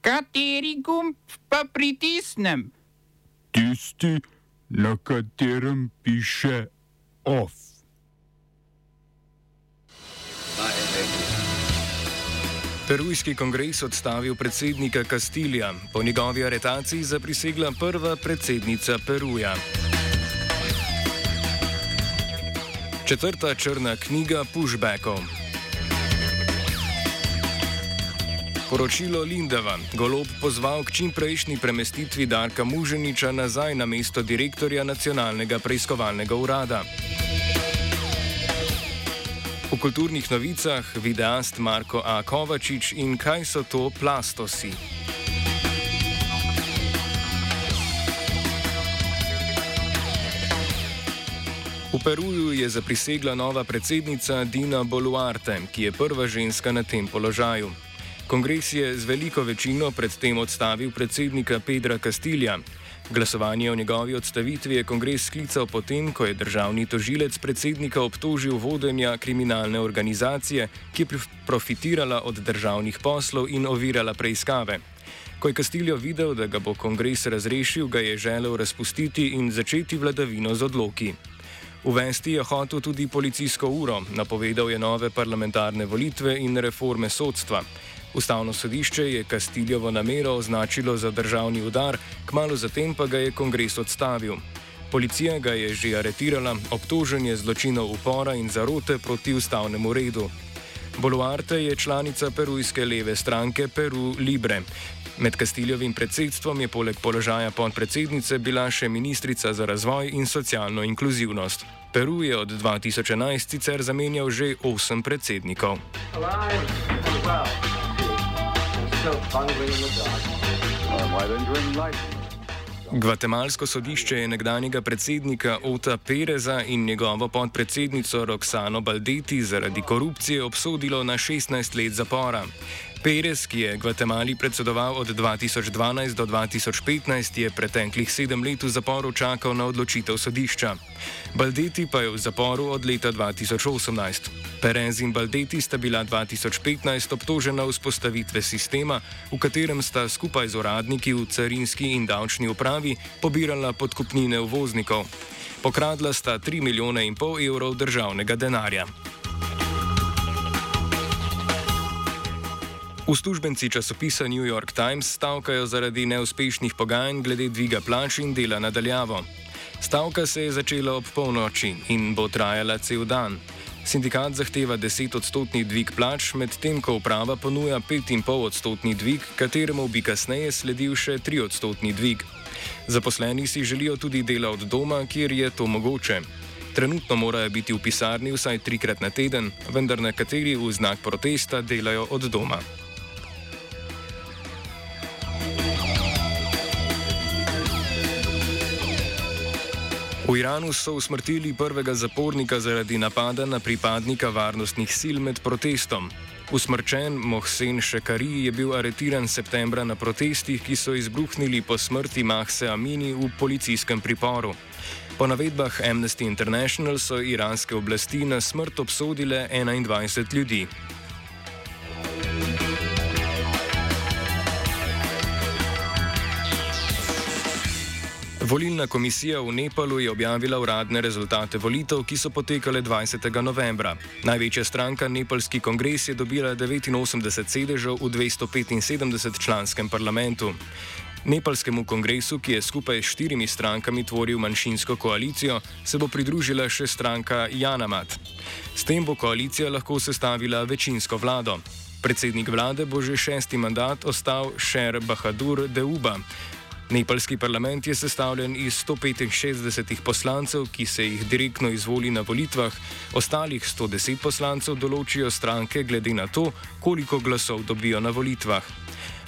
Kateri gumb pa pritisnem? Tisti, na katerem piše OF. Perujski kongres odstavil predsednika Kastilja, po njegovi aretaciji zaprisegla prva predsednica Peruja. Četrta črna knjiga Pushbackov. Poročilo Lindava. Golob pozval k čimprejšnji premestitvi Darka Muženiča nazaj na mesto direktorja nacionalnega preiskovalnega urada. V kulturnih novicah videast Marko A. Kovačič in kaj so to plastosi. V Peruju je zaprisegla nova predsednica Dina Boluarte, ki je prva ženska na tem položaju. Kongres je z veliko večino predtem odstavil predsednika Pedra Castilja. Glasovanje o njegovi odstavitvi je kongres sklical potem, ko je državni tožilec predsednika obtožil vodenja kriminalne organizacije, ki je profitirala od državnih poslov in ovirala preiskave. Ko je Castillo videl, da ga bo kongres razrešil, ga je želel razpustiti in začeti vladavino z odloki. Uvesti je hotel tudi policijsko uro, napovedal je nove parlamentarne volitve in reforme sodstva. Ustavno sodišče je Kastiljovo namero označilo za državni udar, kmalo zatem pa ga je kongres odstavil. Policija ga je že aretirala, obtožen je zločinov upora in zarote proti ustavnemu redu. Boluarte je članica perujske leve stranke Peru Libre. Med Kastiljovim predsedstvom je poleg položaja podpredsednice bila še ministrica za razvoj in socialno inkluzivnost. Peru je od 2011 sicer zamenjal že osem predsednikov. Gvatemalsko sodišče je nekdanjega predsednika Ota Pereza in njegovo podpredsednico Roksano Baldeti zaradi korupcije obsodilo na 16 let zapora. Perez, ki je Gvatemali predsedoval od 2012 do 2015, je preteklih sedem let v zaporu čakal na odločitev sodišča. Baldeti pa je v zaporu od leta 2018. Perez in Baldeti sta bila 2015 obtožena vzpostavitve sistema, v katerem sta skupaj z uradniki v carinski in davčni upravi pobirala podkupnine uvoznikov. Pokradla sta 3 milijone in pol evrov državnega denarja. Uslužbenci časopisa New York Times stavkajo zaradi neuspešnih pogajanj glede dviga plač in dela nadaljavo. Stavka se je začela ob polnoči in bo trajala cel dan. Sindikat zahteva 10-odstotni dvig plač, medtem ko uprava ponuja 5,5-odstotni dvig, kateremu bi kasneje sledil še 3-odstotni dvig. Zaposleni si želijo tudi dela od doma, kjer je to mogoče. Trenutno morajo biti v pisarni vsaj trikrat na teden, vendar nekateri v znak protesta delajo od doma. V Iranu so usmrtili prvega zapornika zaradi napada na pripadnika varnostnih sil med protestom. Usmrčen Mohsen Šekari je bil aretiran septembra na protestih, ki so izbruhnili po smrti Mahse Amini v policijskem priporu. Po navedbah Amnesty International so iranske oblasti na smrt obsodile 21 ljudi. Volilna komisija v Nepalu je objavila uradne rezultate volitev, ki so potekale 20. novembra. Največja stranka, Nepalski kongres, je dobila 89 sedežev v 275 članskem parlamentu. Nepalskemu kongresu, ki je skupaj s štirimi strankami tvoril manjšinsko koalicijo, se bo pridružila še stranka Janamat. S tem bo koalicija lahko sestavila večinsko vlado. Predsednik vlade bo že šesti mandat ostal Šer Bahadur Deuba. Nepalski parlament je sestavljen iz 165 poslancev, ki se jih direktno izvoli na volitvah, ostalih 110 poslancev določijo stranke glede na to, koliko glasov dobijo na volitvah.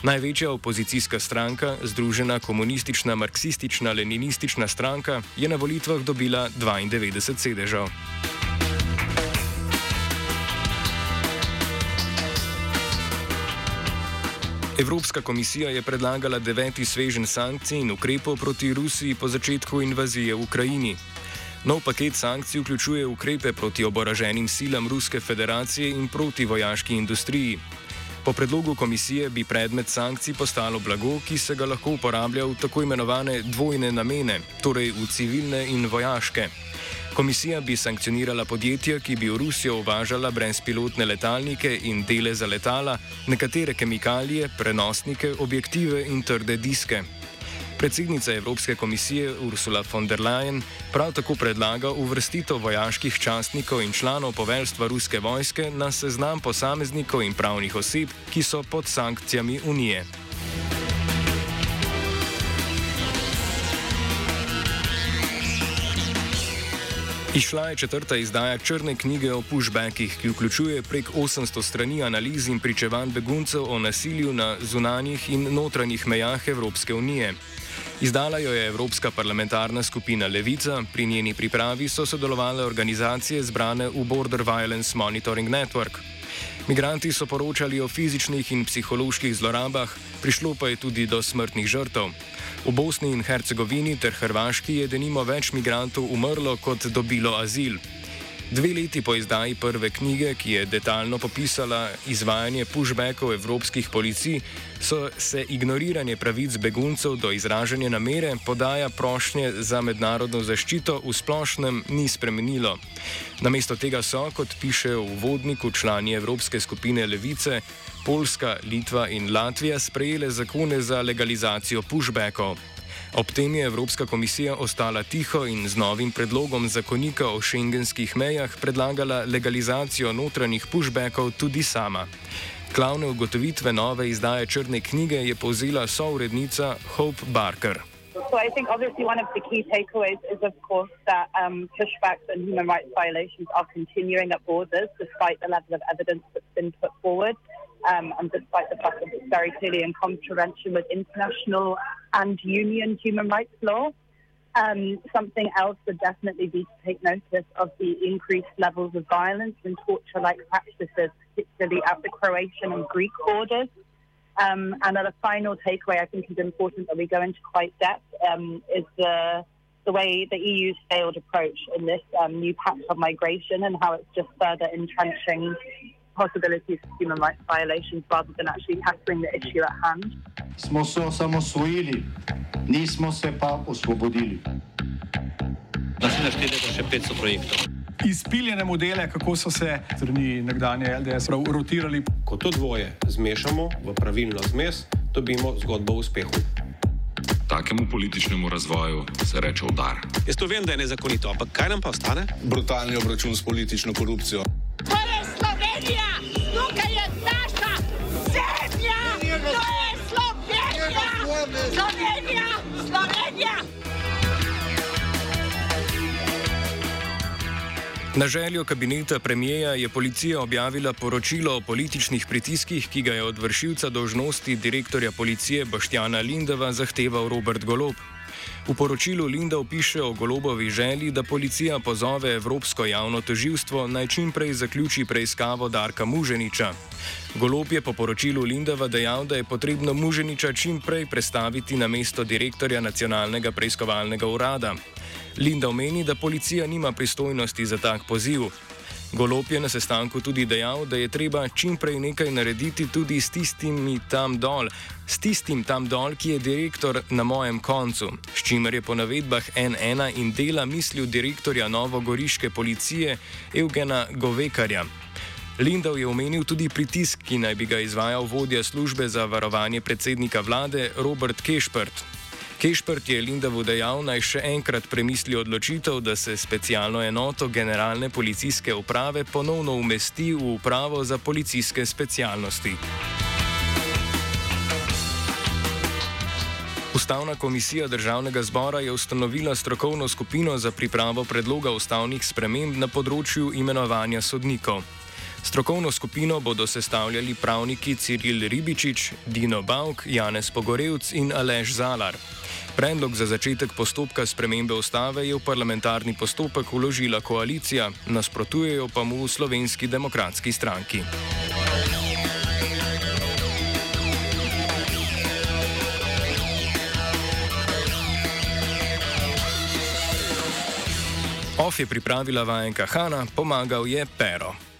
Največja opozicijska stranka, Združena komunistična marksistična-leninistična stranka, je na volitvah dobila 92 sedežev. Evropska komisija je predlagala deveti svežen sankcij in ukrepov proti Rusiji po začetku invazije v Ukrajini. Nov paket sankcij vključuje ukrepe proti oboraženim silam Ruske federacije in proti vojaški industriji. Po predlogu komisije bi predmet sankcij postalo blago, ki se ga lahko uporablja v tako imenovane dvojne namene, torej v civilne in vojaške. Komisija bi sankcionirala podjetja, ki bi v Rusijo uvažala brezpilotne letalnike in dele za letala, nekatere kemikalije, prenosnike, objektive in trde diske. Predsednica Evropske komisije Ursula von der Leyen prav tako predlaga uvrstitev vojaških častnikov in članov poveljstva ruske vojske na seznam posameznikov in pravnih oseb, ki so pod sankcijami Unije. Išla je četrta izdaja črne knjige o pushbackih, ki vključuje prek 800 strani analiz in pričevanj beguncev o nasilju na zunanjih in notranjih mejah Evropske unije. Izdala jo je Evropska parlamentarna skupina Levica, pri njeni pripravi so sodelovale organizacije zbrane v Border Violence Monitoring Network. Migranti so poročali o fizičnih in psiholoških zlorabah, prišlo pa je tudi do smrtnih žrtev. V Bosni in Hercegovini ter Hrvaški je denimo več migrantov umrlo kot dobilo azil. Dve leti po izdaji prve knjige, ki je detaljno popisala izvajanje pushbackov evropskih policij, so se ignoriranje pravic beguncev do izražanja namere podaja prošnje za mednarodno zaščito v splošnem ni spremenilo. Namesto tega so, kot piše v vodniku člani Evropske skupine Levice, Poljska, Litva in Latvija sprejele zakone za legalizacijo pushbackov. Ob tem je Evropska komisija ostala tiho in z novim predlogom zakonika o šengenskih mejah predlagala legalizacijo notranjih pushbackov tudi sama. Glavne ugotovitve nove izdaje črne knjige je povzela sourednica Hope Barker. So I think obviously one of the key takeaways is, of course, that um, pushbacks and human rights violations are continuing at borders despite the level of evidence that's been put forward. Um, and despite the fact that it's very clearly in contravention with international and union human rights law. Um, something else would definitely be to take notice of the increased levels of violence and torture like practices, particularly at the Croatian and Greek borders. Um, and then a final takeaway I think is important that we go into quite depth um, is the, the way the EU's failed approach in this um, new pact of migration and how it's just further entrenching possibilities of human rights violations rather than actually tackling the issue at hand. Smo se osamosvojili, nismo se pa osvobodili. Naslednje število je še 500 projektov. Izpiljene modele, kako so se strani nekdanje LDS rotirali. Ko to dvoje zmešamo v pravilno zmes, dobimo zgodbo o uspehu. Takemu političnemu razvoju se reče udar. Jaz to vem, da je nezakonito, ampak kaj nam pa ostane? Brutalni obračun s politično korupcijo. Slovenija! Slovenija! Na željo kabineta premijeja je policija objavila poročilo o političnih pritiskih, ki ga je od vršilca dožnosti direktorja policije Boštjana Lindova zahteval Robert Golob. V poročilu Lindov piše o golobovi želji, da policija pozove Evropsko javno toživstvo naj čim prej zaključi preiskavo Darka Muženiča. Golob je po poročilu Lindova dejal, da je potrebno Muženiča čim prej prestaviti na mesto direktorja nacionalnega preiskovalnega urada. Lindov meni, da policija nima pristojnosti za tak poziv. Golop je na sestanku tudi dejal, da je treba čim prej nekaj narediti tudi s tistimi tam dol, s tistim tam dol, ki je direktor na mojem koncu, s čimer je po navedbah N1 in dela mislil direktorja Novogoriške policije Evgena Govekarja. Lindov je omenil tudi pritisk, ki naj bi ga izvajal vodja službe za varovanje predsednika vlade Robert Kešpert. Kešprt je Lindavu dejal, naj še enkrat premisli odločitev, da se specialno enoto generalne policijske uprave ponovno umesti v upravo za policijske specialnosti. Ustavna komisija državnega zbora je ustanovila strokovno skupino za pripravo predloga ustavnih sprememb na področju imenovanja sodnikov. Strokovno skupino bodo sestavljali pravniki Ciril Ribičič, Dino Bauk, Janez Pogorevc in Aleš Zalar. Predlog za začetek postopka spremembe ustave je v parlamentarni postopek uložila koalicija, nasprotujejo pa mu v slovenski demokratski stranki. OF je pripravila vajenka Hanna, pomagal je Pero.